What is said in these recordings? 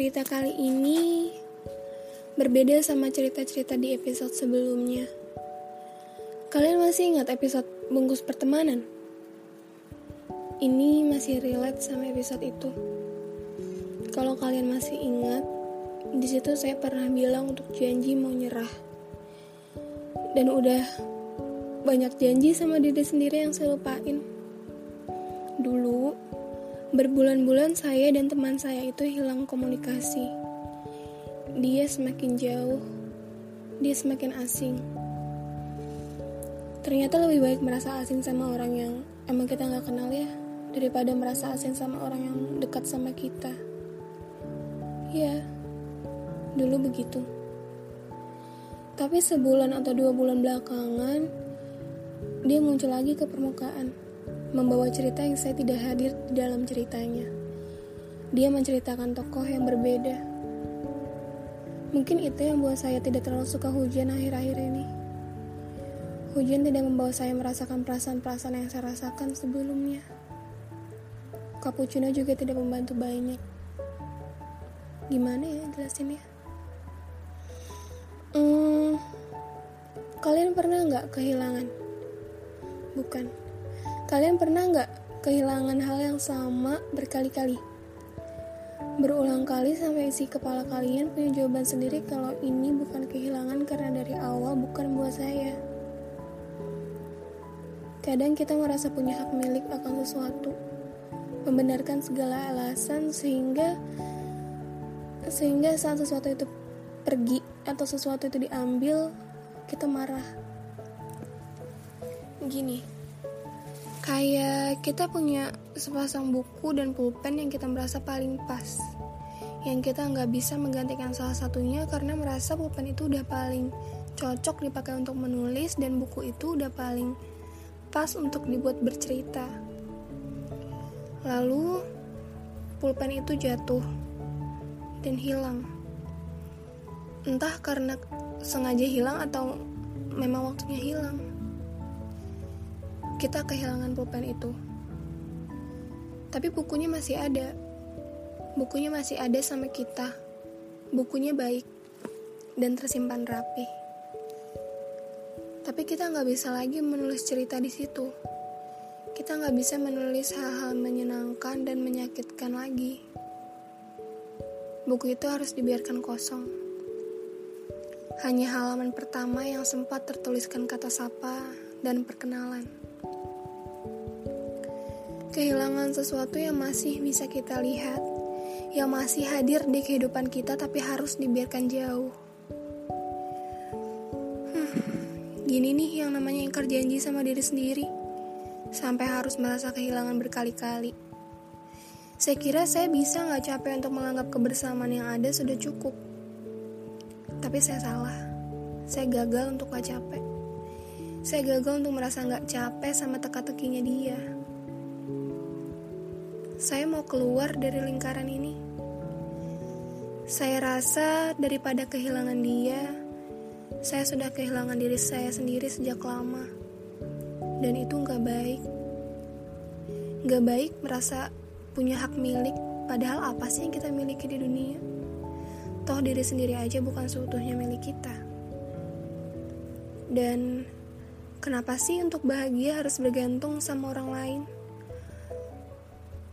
Cerita kali ini berbeda sama cerita-cerita di episode sebelumnya. Kalian masih ingat episode bungkus pertemanan? Ini masih relate sama episode itu. Kalau kalian masih ingat, di situ saya pernah bilang untuk janji mau nyerah. Dan udah banyak janji sama diri sendiri yang saya lupain. Dulu, Berbulan-bulan saya dan teman saya itu hilang komunikasi. Dia semakin jauh, dia semakin asing. Ternyata lebih baik merasa asing sama orang yang emang kita nggak kenal ya, daripada merasa asing sama orang yang dekat sama kita. Ya, dulu begitu. Tapi sebulan atau dua bulan belakangan, dia muncul lagi ke permukaan membawa cerita yang saya tidak hadir di dalam ceritanya. Dia menceritakan tokoh yang berbeda. Mungkin itu yang buat saya tidak terlalu suka hujan akhir-akhir ini. Hujan tidak membawa saya merasakan perasaan-perasaan yang saya rasakan sebelumnya. Cappuccino juga tidak membantu banyak. Gimana ya jelasinnya? Hmm, kalian pernah nggak kehilangan? Bukan Kalian pernah nggak kehilangan hal yang sama berkali-kali? Berulang kali sampai isi kepala kalian punya jawaban sendiri kalau ini bukan kehilangan karena dari awal bukan buat saya. Kadang kita merasa punya hak milik akan sesuatu, membenarkan segala alasan sehingga sehingga saat sesuatu itu pergi atau sesuatu itu diambil, kita marah. Gini, Kayak kita punya sepasang buku dan pulpen yang kita merasa paling pas. Yang kita nggak bisa menggantikan salah satunya karena merasa pulpen itu udah paling cocok dipakai untuk menulis dan buku itu udah paling pas untuk dibuat bercerita. Lalu pulpen itu jatuh dan hilang. Entah karena sengaja hilang atau memang waktunya hilang kita kehilangan pulpen itu. Tapi bukunya masih ada. Bukunya masih ada sama kita. Bukunya baik dan tersimpan rapi. Tapi kita nggak bisa lagi menulis cerita di situ. Kita nggak bisa menulis hal-hal menyenangkan dan menyakitkan lagi. Buku itu harus dibiarkan kosong. Hanya halaman pertama yang sempat tertuliskan kata sapa dan perkenalan kehilangan sesuatu yang masih bisa kita lihat, yang masih hadir di kehidupan kita tapi harus dibiarkan jauh. Hmm, gini nih yang namanya ingkar janji sama diri sendiri, sampai harus merasa kehilangan berkali-kali. Saya kira saya bisa nggak capek untuk menganggap kebersamaan yang ada sudah cukup. Tapi saya salah. Saya gagal untuk gak capek. Saya gagal untuk merasa nggak capek sama teka-tekinya dia saya mau keluar dari lingkaran ini. Saya rasa daripada kehilangan dia, saya sudah kehilangan diri saya sendiri sejak lama. Dan itu gak baik. Gak baik merasa punya hak milik, padahal apa sih yang kita miliki di dunia? Toh diri sendiri aja bukan seutuhnya milik kita. Dan kenapa sih untuk bahagia harus bergantung sama orang lain?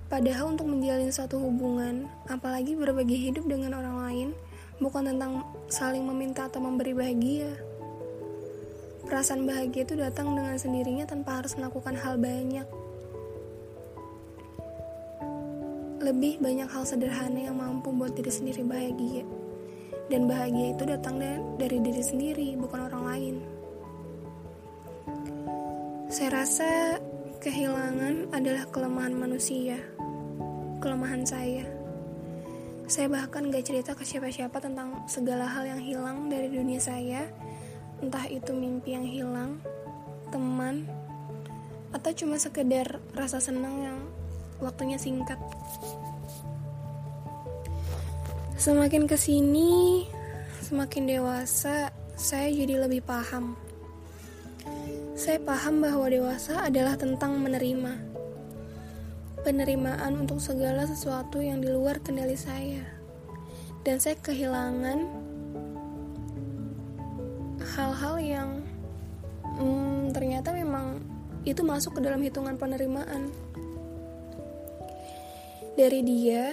Padahal untuk menjalin suatu hubungan, apalagi berbagi hidup dengan orang lain, bukan tentang saling meminta atau memberi bahagia. Perasaan bahagia itu datang dengan sendirinya tanpa harus melakukan hal banyak. Lebih banyak hal sederhana yang mampu buat diri sendiri bahagia. Dan bahagia itu datang dari diri sendiri, bukan orang lain. Saya rasa kehilangan adalah kelemahan manusia kelemahan saya. Saya bahkan gak cerita ke siapa-siapa tentang segala hal yang hilang dari dunia saya, entah itu mimpi yang hilang, teman, atau cuma sekedar rasa senang yang waktunya singkat. Semakin ke sini, semakin dewasa, saya jadi lebih paham. Saya paham bahwa dewasa adalah tentang menerima penerimaan untuk segala sesuatu yang di luar kendali saya. dan saya kehilangan hal-hal yang hmm, ternyata memang itu masuk ke dalam hitungan penerimaan. Dari dia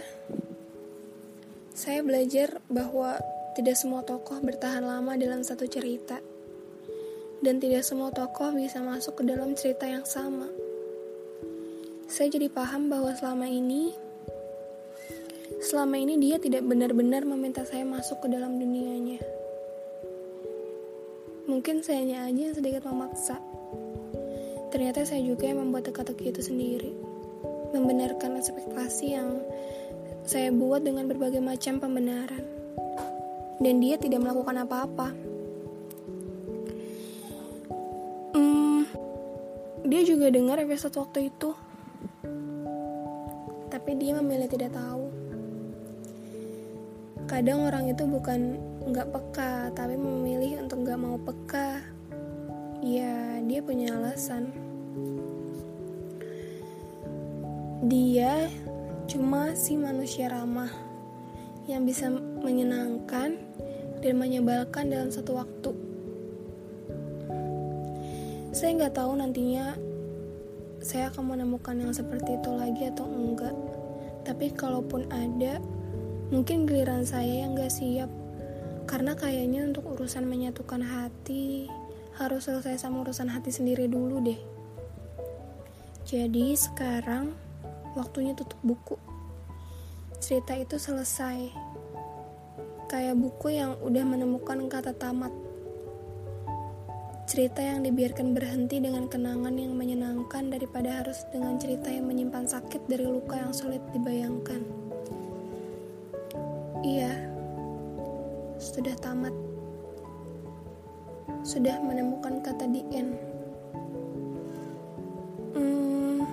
saya belajar bahwa tidak semua tokoh bertahan lama dalam satu cerita. Dan tidak semua tokoh bisa masuk ke dalam cerita yang sama saya jadi paham bahwa selama ini selama ini dia tidak benar-benar meminta saya masuk ke dalam dunianya. Mungkin sayanya aja yang sedikit memaksa. Ternyata saya juga yang membuat teka-teki itu sendiri. Membenarkan ekspektasi yang saya buat dengan berbagai macam pembenaran. Dan dia tidak melakukan apa-apa. Hmm, dia juga dengar episode waktu itu dia memilih tidak tahu. Kadang orang itu bukan nggak peka, tapi memilih untuk nggak mau peka. Ya, dia punya alasan. Dia cuma si manusia ramah yang bisa menyenangkan dan menyebalkan dalam satu waktu. Saya nggak tahu nantinya saya akan menemukan yang seperti itu lagi atau enggak. Tapi kalaupun ada, mungkin giliran saya yang gak siap. Karena kayaknya untuk urusan menyatukan hati, harus selesai sama urusan hati sendiri dulu deh. Jadi sekarang waktunya tutup buku. Cerita itu selesai. Kayak buku yang udah menemukan kata tamat Cerita yang dibiarkan berhenti dengan kenangan yang menyenangkan daripada harus dengan cerita yang menyimpan sakit dari luka yang sulit dibayangkan. Iya, sudah tamat. Sudah menemukan kata di end. Hmm,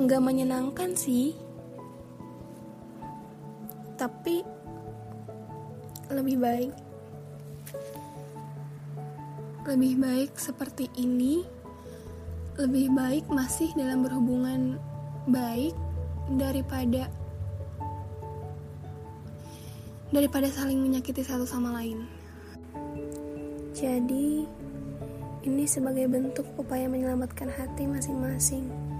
nggak menyenangkan sih, tapi lebih baik lebih baik seperti ini, lebih baik masih dalam berhubungan baik daripada daripada saling menyakiti satu sama lain. Jadi, ini sebagai bentuk upaya menyelamatkan hati masing-masing.